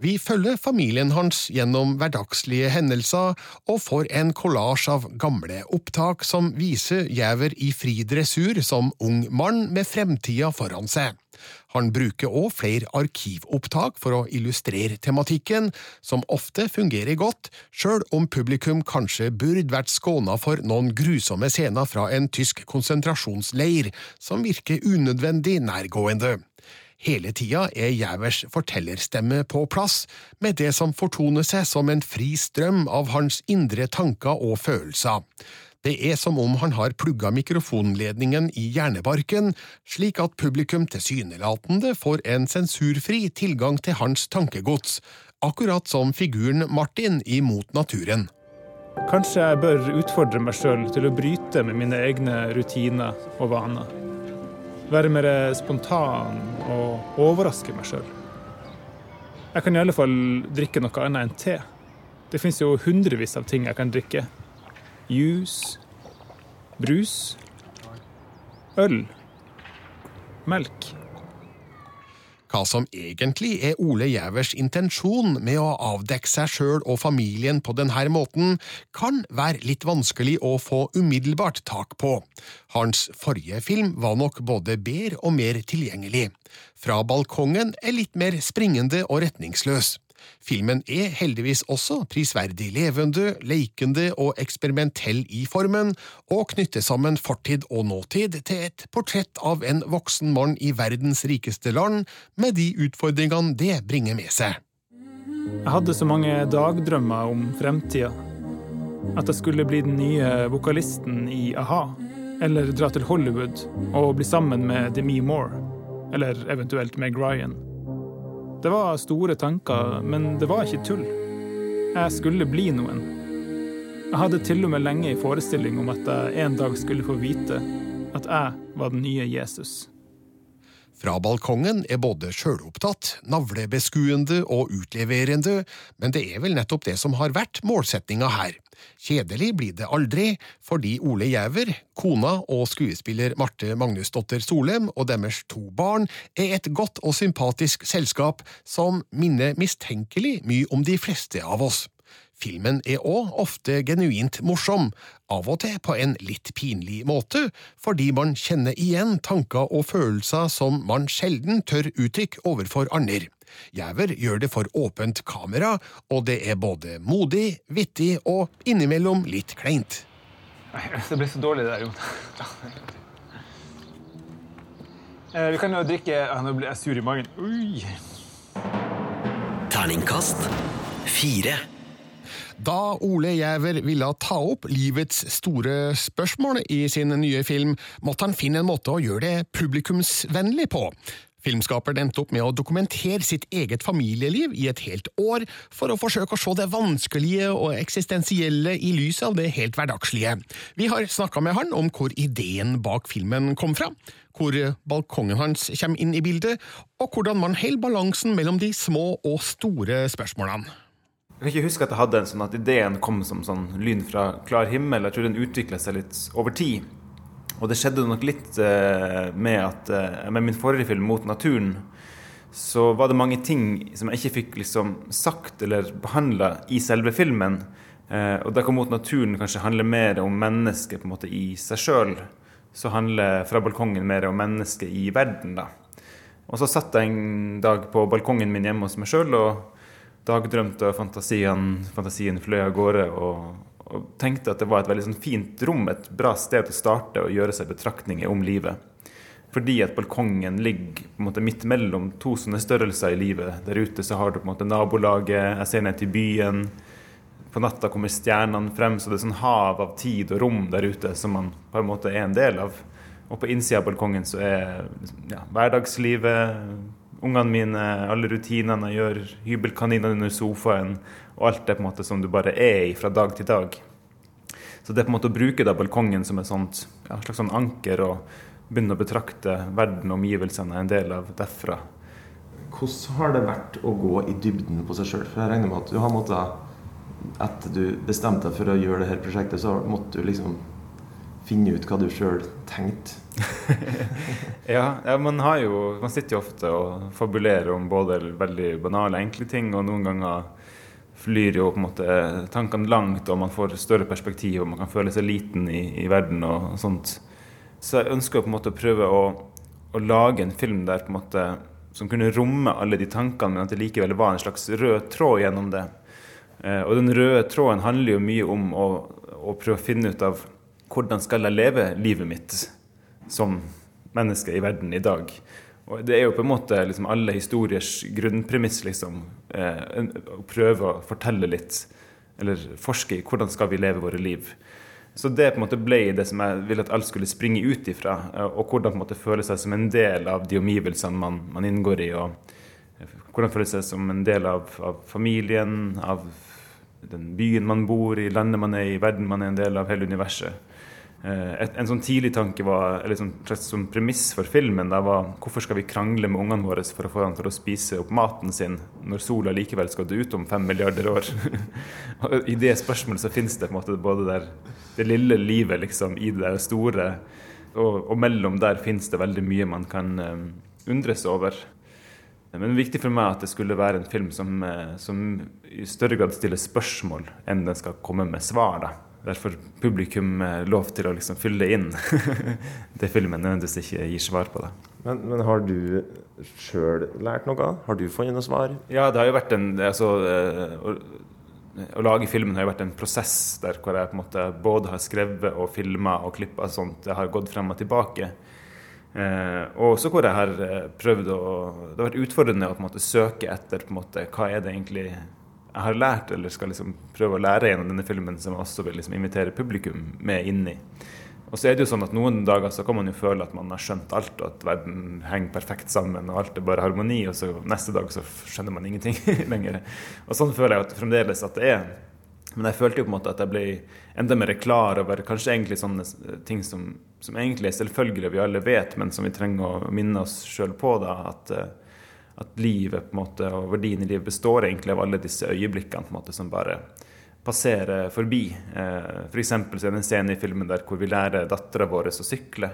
Vi følger familien hans gjennom hverdagslige hendelser og får en kollasj av gamle opptak som viser Gjæver i fri dressur som ung mann med fremtida foran seg. Han bruker òg flere arkivopptak for å illustrere tematikken, som ofte fungerer godt, sjøl om publikum kanskje burde vært skåna for noen grusomme scener fra en tysk konsentrasjonsleir, som virker unødvendig nærgående. Hele tida er Gjævers fortellerstemme på plass, med det som fortoner seg som en fri strøm av hans indre tanker og følelser. Det er som om han har plugga mikrofonledningen i hjernebarken, slik at publikum tilsynelatende får en sensurfri tilgang til hans tankegods, akkurat som figuren Martin i Mot naturen. Kanskje jeg bør utfordre meg sjøl til å bryte med mine egne rutiner og vaner. Være mer spontan og overraske meg sjøl. Jeg kan i alle fall drikke noe annet enn te. Det fins jo hundrevis av ting jeg kan drikke. Juice, brus, øl, melk. Hva som egentlig er Ole Gjævers intensjon med å avdekke seg sjøl og familien på denne måten, kan være litt vanskelig å få umiddelbart tak på. Hans forrige film var nok både bedre og mer tilgjengelig. Fra balkongen er litt mer springende og retningsløs. Filmen er heldigvis også prisverdig levende, leikende og eksperimentell i formen, og knytter sammen fortid og nåtid til et portrett av en voksen mann i verdens rikeste land, med de utfordringene det bringer med seg. Jeg hadde så mange dagdrømmer om fremtida. At jeg skulle bli den nye vokalisten i a-ha. Eller dra til Hollywood og bli sammen med Demi Moore. Eller eventuelt Meg Ryan. Det var store tanker, men det var ikke tull. Jeg skulle bli noen. Jeg hadde til og med lenge i forestilling om at jeg en dag skulle få vite at jeg var den nye Jesus. Fra balkongen er både sjølopptatt, navlebeskuende og utleverende, men det er vel nettopp det som har vært målsetninga her. Kjedelig blir det aldri, fordi Ole Gjæver, kona og skuespiller Marte Magnusdotter Solem og deres to barn er et godt og sympatisk selskap som minner mistenkelig mye om de fleste av oss. Filmen er òg ofte genuint morsom, av og til på en litt pinlig måte, fordi man kjenner igjen tanker og følelser som man sjelden tør uttrykke overfor andre. Gjæver gjør det for åpent kamera, og det er både modig, vittig og innimellom litt kleint. Det blir så dårlig, det der, Jon. Eh, Vi kan jo drikke ja, Nå blir jeg sur i magen. Ui. Terningkast fire. Da Ole Gjæver ville ta opp livets store spørsmål i sin nye film, måtte han finne en måte å gjøre det publikumsvennlig på. Filmskaperen endte opp med å dokumentere sitt eget familieliv i et helt år, for å forsøke å se det vanskelige og eksistensielle i lyset av det helt hverdagslige. Vi har snakka med han om hvor ideen bak filmen kom fra, hvor balkongen hans kommer inn i bildet, og hvordan man holder balansen mellom de små og store spørsmålene. Jeg kan ikke huske at jeg hadde en sånn at ideen kom som sånn lyn fra klar himmel. Jeg tror den utvikla seg litt over tid. Og det skjedde nok litt eh, med at eh, med min forrige film, 'Mot naturen', så var det mange ting som jeg ikke fikk liksom sagt eller behandla i selve filmen. Eh, og da kan 'Mot naturen' kanskje handle mer om mennesket på en måte i seg sjøl. Så handler 'Fra balkongen' mer om mennesket i verden, da. Og så satt jeg en dag på balkongen min hjemme hos meg sjøl og dagdrømte, og fantasien, fantasien fløy av gårde. og og tenkte at det var et veldig sånn fint rom, et bra sted å starte og gjøre seg betraktninger om livet. Fordi at balkongen ligger på en måte midt mellom to sånne størrelser i livet. Der ute så har du på en måte nabolaget, jeg ser ned til byen. På natta kommer stjernene frem, så det er sånn hav av tid og rom der ute som man på en måte er en del av. Og på innsida av balkongen så er ja, hverdagslivet, ungene mine, alle rutinene jeg gjør, hybelkaninene under sofaen, og alt det på en måte som du bare er i fra dag til dag. Så det er på en måte å bruke da balkongen som et sånt, ja, slags sånn anker og begynne å betrakte verden og omgivelsene en del av derfra. Hvordan har det vært å gå i dybden på seg sjøl? For jeg regner med at du har måttet Etter du bestemte deg for å gjøre dette prosjektet, så måtte du liksom finne ut hva du sjøl tenkte. ja, ja, man har jo Man sitter jo ofte og fabulerer om både veldig banale, enkle ting, og noen ganger flyr jo på en måte tankene langt, og man får større perspektiv, og man kan føle seg liten i, i verden og sånt. Så jeg ønsker på en måte å prøve å, å, lage en film der på en måte som kunne romme alle de tankene, men at det likevel var en slags rød tråd gjennom det. Eh, og den røde tråden handler jo mye om å, å prøve å finne ut av hvordan skal jeg leve livet mitt som menneske i verden i dag. Og det er jo på en måte liksom alle historiers grunnpremiss, liksom. Eh, å prøve å fortelle litt, eller forske i hvordan skal vi leve våre liv. Så det på en måte ble det som jeg ville at alt skulle springe ut ifra. eh, Og hvordan på en måte føle seg som en del av de omgivelsene man, man inngår i. og Hvordan føle seg som en del av, av familien, av den byen man bor i, landet man er i, verden man er en del av, hele universet. Eh, Et, en sånn tidlig tanke var, eller sånn, sånn premiss for filmen der var hvorfor skal vi krangle med ungene våre for å få dem til å spise opp maten sin, når sola likevel skal dø ut om fem milliarder år? I det spørsmålet så finnes det på en måte både der, det lille livet liksom, i det store, og, og mellom der finnes det veldig mye man kan um, undres over. Men det er viktig for meg at det skulle være en film som, eh, som i større grad stiller spørsmål enn den skal komme med svar. da. Derfor publikum eh, lov til å liksom fylle inn det filmen nødvendigvis ikke gir svar på. det. Men, men har du sjøl lært noe? Har du funnet noe svar? Ja, det har jo vært en altså, eh, å, å lage filmen har jo vært en prosess der hvor jeg på en måte både har skrevet og filma og klippa sånt. Jeg har gått frem og tilbake. Eh, og også hvor jeg har eh, prøvd å Det har vært utfordrende å på en måte søke etter på en måte, hva er det egentlig har lært, eller skal liksom prøve å lære gjennom denne filmen, som jeg også vil liksom invitere publikum med inn i. Og så er det jo sånn at Noen dager så kan man jo føle at man har skjønt alt, og at verden henger perfekt sammen, og alt er bare harmoni, og så neste dag så skjønner man ingenting lenger. Og Sånn føler jeg at fremdeles at det er. Men jeg følte jo på en måte at jeg ble enda mer klar over kanskje egentlig sånne ting som, som egentlig er selvfølgelige, vi alle vet, men som vi trenger å minne oss sjøl på. da, at, eh, at livet på en måte, og verdien i livet består egentlig av alle disse øyeblikkene på en måte, som bare passerer forbi. Eh, for så er det en scene i filmen der hvor vi lærer dattera vår å sykle.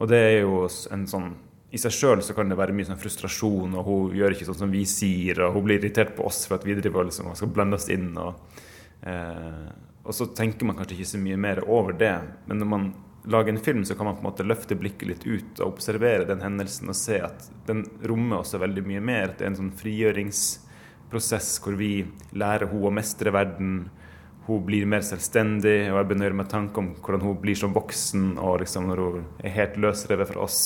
Og det er jo en sånn i seg sjøl så kan det være mye sånn frustrasjon, og hun gjør ikke sånn som vi sier, og hun blir irritert på oss for at vi driver liksom, og skal blande oss inn. Og, eh, og så tenker man kanskje ikke så mye mer over det. Men når man lager en film, så kan man på en måte løfte blikket litt ut og observere den hendelsen og se at den rommer også veldig mye mer. Det er en sånn frigjøringsprosess hvor vi lærer henne å mestre verden. Hun blir mer selvstendig, og jeg gjøre meg tanke om hvordan hun blir som voksen og liksom når hun er helt løsrevet fra oss.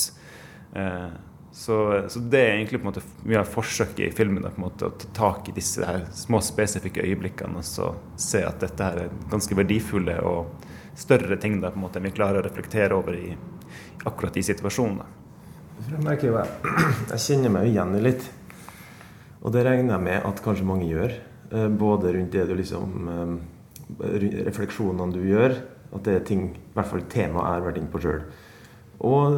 Eh, så, så, det er egentlig på en måte mye av forsøket i filmen. På en måte, å ta tak i disse her små, spesifikke øyeblikkene og så se at dette her er ganske verdifulle og større ting da, på en måte, enn vi klarer å reflektere over i akkurat i situasjonen. Jeg merker jo jeg, jeg kjenner meg igjen i litt. Og det regner jeg med at kanskje mange gjør. Eh, både rundt det du liksom Refleksjonene du gjør. At det er ting, i hvert fall tema jeg har vært inne på sjøl. Og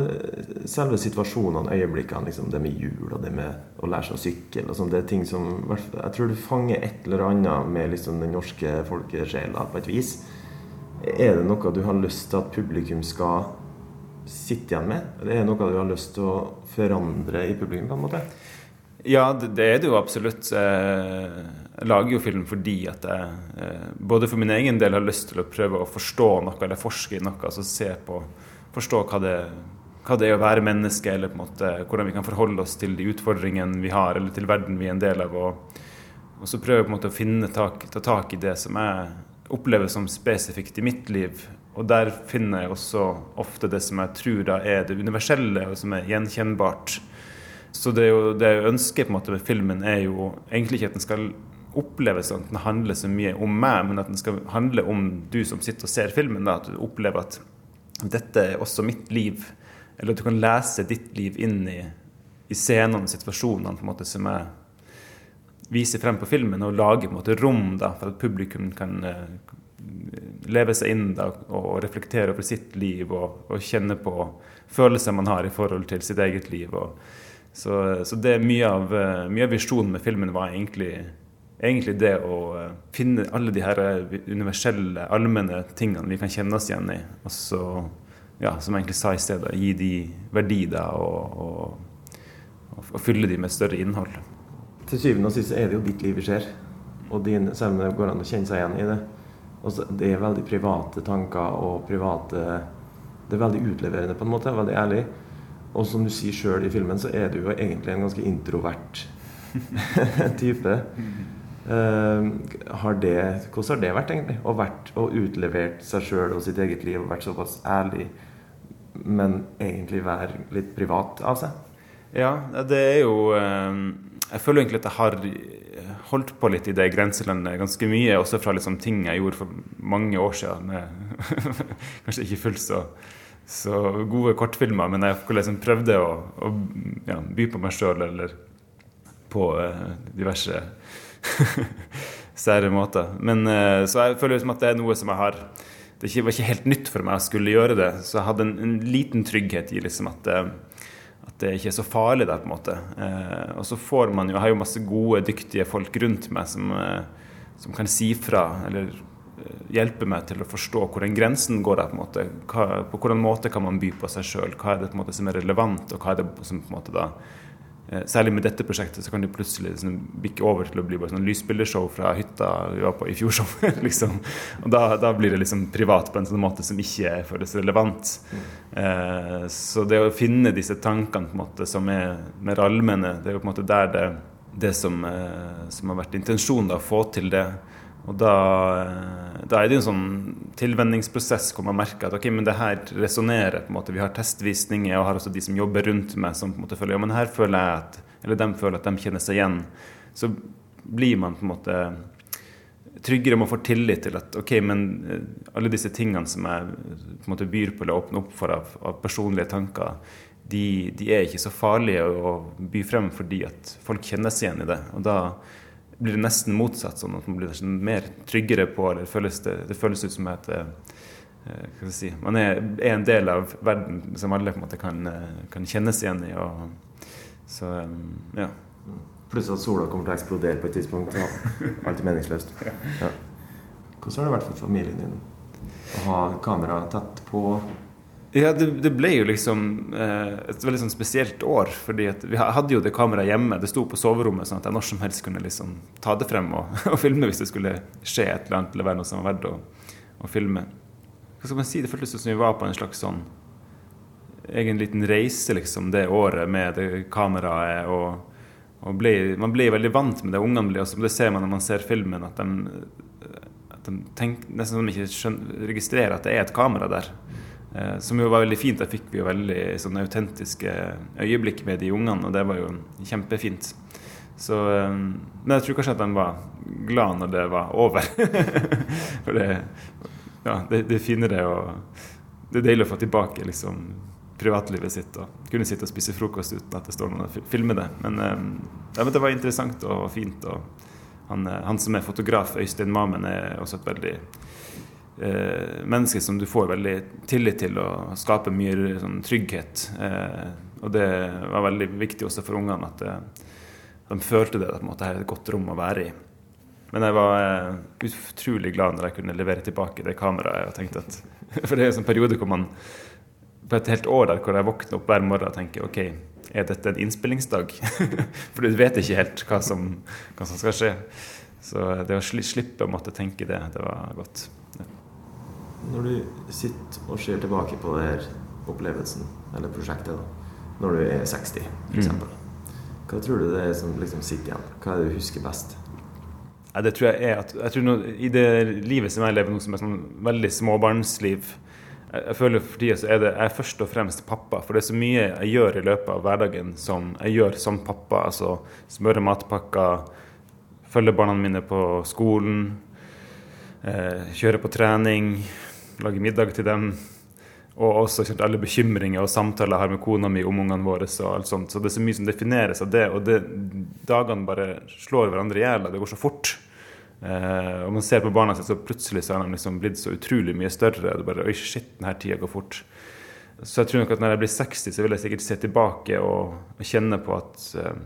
selve situasjonene, øyeblikkene, liksom det med jul og det med å lære seg å sykle og sånn, det er ting som Jeg tror du fanger et eller annet med liksom den norske folkesjela på et vis. Er det noe du har lyst til at publikum skal sitte igjen med? Er det noe du har lyst til å forandre i publikum? på en måte? Ja, det, er det jo absolutt. Jeg lager jo film fordi at jeg både for min egen del har lyst til å prøve å forstå noe eller forske i noe. altså se på forstå hva det, hva det, er å være menneske, eller på en måte hvordan vi kan forholde oss til de utfordringene vi har, eller til verden vi er en del av. Og, og så prøve på en måte å finne tak, ta tak i det som jeg opplever som spesifikt i mitt liv. Og der finner jeg også ofte det som jeg tror er det universelle, og som er gjenkjennbart. Så det, jo, det jeg ønsker på en måte med filmen, er jo egentlig ikke at den skal oppleves sånn at den handler så mye om meg, men at den skal handle om du som sitter og ser filmen. da, At du opplever at dette er også mitt liv. Eller at du kan lese ditt liv inn i, i scenene og situasjonene på en måte som jeg viser frem på filmen, og lage måte rom da, for at publikum kan uh, leve seg inn da, og reflektere over sitt liv og, og, kjenne på følelser man har i forhold til sitt eget liv. Og, så, så, det mye av, uh, mye av visjonen med filmen var egentlig egentlig det å finne alle de her universelle, allmenne tingene vi kan kjenne oss igjen i. Og så, ja, som jeg egentlig sa i stedet, gi de verdi da, og, og, og, fylle de med større innhold. Til syvende og sist er det jo ditt liv vi ser. Og din, selv om det går an å kjenne seg igjen i det. Også, det er veldig private tanker og private Det er veldig utleverende, på en måte. Veldig ærlig. Og som du sier sjøl i filmen, så er du jo egentlig en ganske introvert type. Uh, har det, hvordan har det vært, egentlig? Å vært og utlevert seg sjøl og sitt eget liv og vært såpass ærlig, men egentlig være litt privat av seg? Ja, det er jo eh, Jeg føler egentlig at jeg har holdt på litt i det grenselandet ganske mye, også fra liksom ting jeg gjorde for mange år siden. Med kanskje ikke fullt så, så gode kortfilmer, men jeg liksom prøvde å, å ja, by på meg sjøl eller på eh, diverse sære måter. Men, eh, så jeg føler liksom at det er noe som jeg har Det var ikke helt nytt for meg å skulle gjøre det, så jeg hadde en, en liten trygghet i liksom at eh, det ikke er så farlig der, på en måte. Eh, og så får man jo, jeg har jo masse gode, dyktige folk rundt meg som, eh, som kan si fra, eller eh, hjelpe meg til å forstå hvor den grensen går der. På en måte. Hva, på hvordan måte kan man by på seg sjøl? Hva er det på en måte som er relevant, og hva er det som på en måte da særlig med dette prosjektet så kan det plutselig liksom bikke over til å bli bare sånn lysbildeshow fra hytta vi var på i fjor sommer. liksom. Og da, da, blir det liksom privat på en sånn måte som ikke føles relevant. Eh, så det å finne disse tankene på en måte som er mer allmenne, det er jo på en måte der det, det som, eh, som har vært intensjonen, å få til det. Og da, eh, da, er det en sånn tilvenningsprosess hvor man merker at ok, men det her resonnerer. Vi har testvisninger, og har også de som jobber rundt meg, som på en måte føler ja, men her føler jeg at, eller de føler at de kjenner seg igjen. Så blir man på en måte tryggere om å få tillit til at ok, men eh, alle disse tingene som jeg på en måte byr på eller åpner opp for av, av personlige tanker, de, de, er ikke så farlige å by frem fordi at folk kjenner seg igjen i det. Og da blir det nesten motsatt, sånn at man blir mer tryggere på eller føles det, det føles ut som at eh, hva si, man er, er, en del av verden som alle på en måte kan, eh, kan kjennes igjen i. Og, så eh, ja. Pluss at sola kommer til å eksplodere på et tidspunkt. Ja. Alt er meningsløst. Ja. Hvordan har det vært for familien din å ha kamera tett på? Ja, det, det, ble jo liksom eh, et veldig sånn spesielt år. fordi vi hadde jo det kameraet hjemme. Det sto på soverommet, sånn at jeg når som helst kunne liksom ta det frem og, og, filme hvis det skulle skje et eller annet eller være noe som var verdt å, å, filme. Hva skal man si? Det føltes som vi var på en slags sånn egen liten reise liksom, det året med det kameraet. og, og ble, Man ble veldig vant med det. Ungene ble også, det ser man når man ser filmen, at de, at de tenk, nesten som de ikke skjønner, registrerer at det er et kamera der. Eh, som jo var veldig fint. Da fikk vi jo veldig sånne autentiske øyeblikk med de ungene, og det var jo kjempefint. Så, eh, men jeg tror kanskje at de var glad når det var over. For det, ja, det, det er finere og Det er deilig å få tilbake liksom, privatlivet sitt og kunne sitte og spise frokost uten at det står noen og filmer det. Men, eh, ja, det var interessant og fint. Og han, han som er fotograf, Øystein Mamen, er også et veldig eh, mennesker som du får veldig tillit til og skaper mye sånn, trygghet. Eh, og det var veldig viktig også for ungene at eh, de følte det, at det er et godt rom å være i. Men jeg var eh, utrolig glad når jeg kunne levere tilbake det kameraet. og tenkte at, For det er en sånn periode hvor man på et helt år der hvor jeg våkner opp hver morgen og tenker OK, er dette en innspillingsdag? For du vet ikke helt hva som, hva som skal skje. Så det å slippe å måtte tenke det, det var godt. Når du sitter og ser tilbake på denne opplevelsen, eller prosjektet, da, når du er 60 f.eks., mm. hva tror du det er som liksom sitter igjen? Hva er det du husker best? Ja, det tror jeg er at jeg tror noe, I det livet som jeg lever nå, som er sånn veldig småbarnsliv jeg, jeg føler for tida så er det jeg er først og fremst pappa. For det er så mye jeg gjør i løpet av hverdagen som jeg gjør som pappa. Altså smøre matpakker, følge barna mine på skolen, eh, kjøre på trening lage middag til dem. Og også alle bekymringer og samtaler jeg har med kona mi om ungene våre. og alt sånt. Så det er så mye som defineres av det. Og det, dagene bare slår hverandre i hjel. Det går så fort. Eh, og man ser på barna sine, så plutselig så har de liksom blitt så utrolig mye større. Det bare, Oi, shit, denne tida går fort. Så jeg tror nok at når jeg blir 60, så vil jeg sikkert se tilbake og, og kjenne på at eh,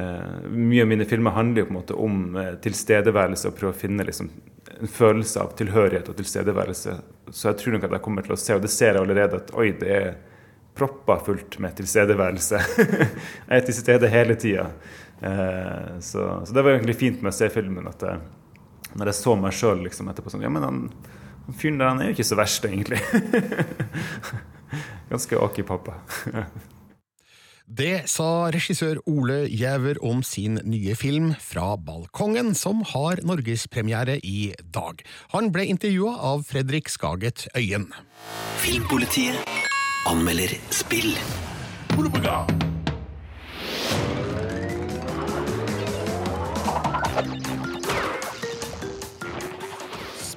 eh, mye av mine filmer handler jo på en måte om eh, tilstedeværelse og prøve å finne liksom, en følelse av tilhørighet og tilstedeværelse. Så jeg tror nok at jeg kommer til å se, og det ser jeg allerede, at oi, det er proppa fullt med tilstedeværelse. jeg er til stede hele tida. Eh, så, så, det var egentlig fint med å se filmen, at jeg, når jeg så meg sjøl liksom, etterpå sånn Ja, men han, han fyren der, han er jo ikke så verst, egentlig. Ganske ok pappa. Det sa regissør Ole Giæver om sin nye film Fra balkongen, som har norgespremiere i dag. Han ble intervjua av Fredrik Skaget Øyen. Filmpolitiet anmelder spill.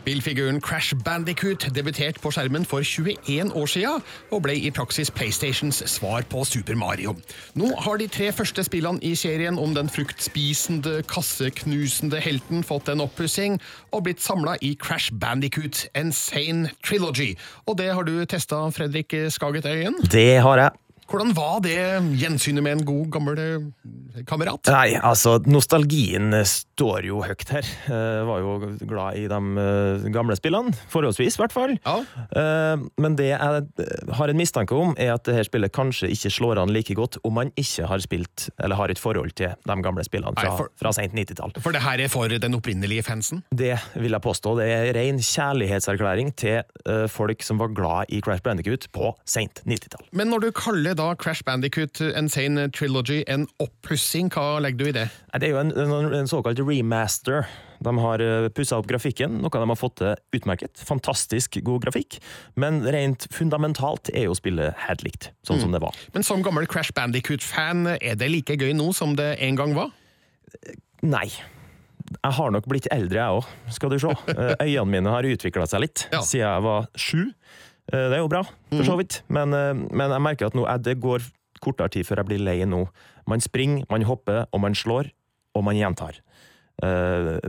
Spillfiguren Crash Bandicoot debuterte på skjermen for 21 år siden, og ble i praksis PlayStations svar på Super Mario. Nå har de tre første spillene i serien om den fruktspisende, kasseknusende helten fått en oppussing, og blitt samla i Crash Bandicoot Insane Trilogy. Og det har du testa, Fredrik Skaget Øyen? Det har jeg. Hvordan var det gjensynet med en god, gammel eh, kamerat? Nei, altså, nostalgien eh, står jo høyt her. Jeg var jo glad i de eh, gamle spillene, forholdsvis i hvert fall. Ja. Men det jeg eh, har en mistanke om, er at dette spillet kanskje ikke slår an like godt om man ikke har spilt, eller har et forhold til de gamle spillene fra, Nei, for- fra sent 90-tall. For det her er for den opprinnelige fansen? Det vil jeg påstå. Det er ren kjærlighetserklæring til eh, folk som var glad i Crash Bandicoot på sent 90-tall. Men når du kaller da Crash Bandicoot Insane Trilogy en oppussing, hva legger du i det? Det er jo en, en, en såkalt remaster. De har pussa opp grafikken, noe de har fått til utmerket. Fantastisk god grafikk, men rent fundamentalt er jo spillet helt likt, sånn som det var. Men som gammel Crash Bandicoot-fan, er det like gøy nå som det en gang var? Nei. Jeg har nok blitt eldre, jeg òg, skal du se. Eh, Øynene mine har utvikla seg litt siden jeg var sju. Eh, Det er jo bra, for så vidt, men, eh, men jeg merker at nå, eh, det går kortere tid før jeg blir lei nå. Man springer, man hopper, og man slår, og man gjentar.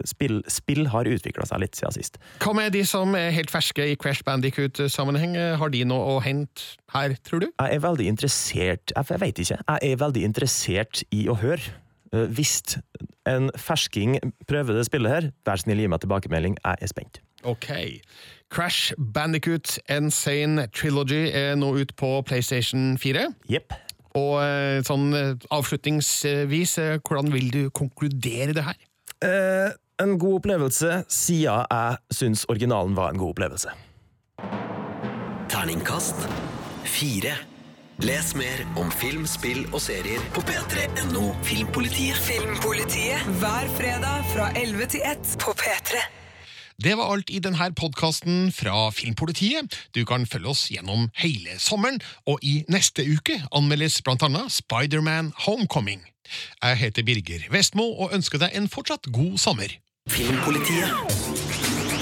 Spill, spill har utvikla seg litt siden sist. Hva med de som er helt ferske i Crash Bandicoot-sammenheng? Har de noe å hente her, tror du? Jeg er veldig interessert Jeg, veit ikke. Jeg er veldig interessert i å høre. Hvis en fersking prøver det spillet her, vær snill gi meg tilbakemelding. Jeg er spent. Ok. Crash Bandicoot Insane Trilogy er nå ut på PlayStation 4. Yep. Og eh, sånn eh, avslutningsvis, eh, hvordan vil du konkludere det her? Eh, en god opplevelse, siden jeg syns originalen var en god opplevelse. Terningkast fire. Les mer om film, spill og serier på p3.no Filmpolitiet. Filmpolitiet hver fredag fra 11 til 1 på P3. Det var alt i denne podkasten fra Filmpolitiet. Du kan følge oss gjennom hele sommeren, og i neste uke anmeldes blant annet Spiderman Homecoming. Jeg heter Birger Vestmo og ønsker deg en fortsatt god sommer. Filmpolitiet. Filmpolitiet.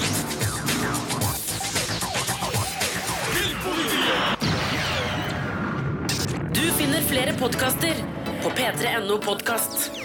Du finner flere podkaster på p3.no podkast.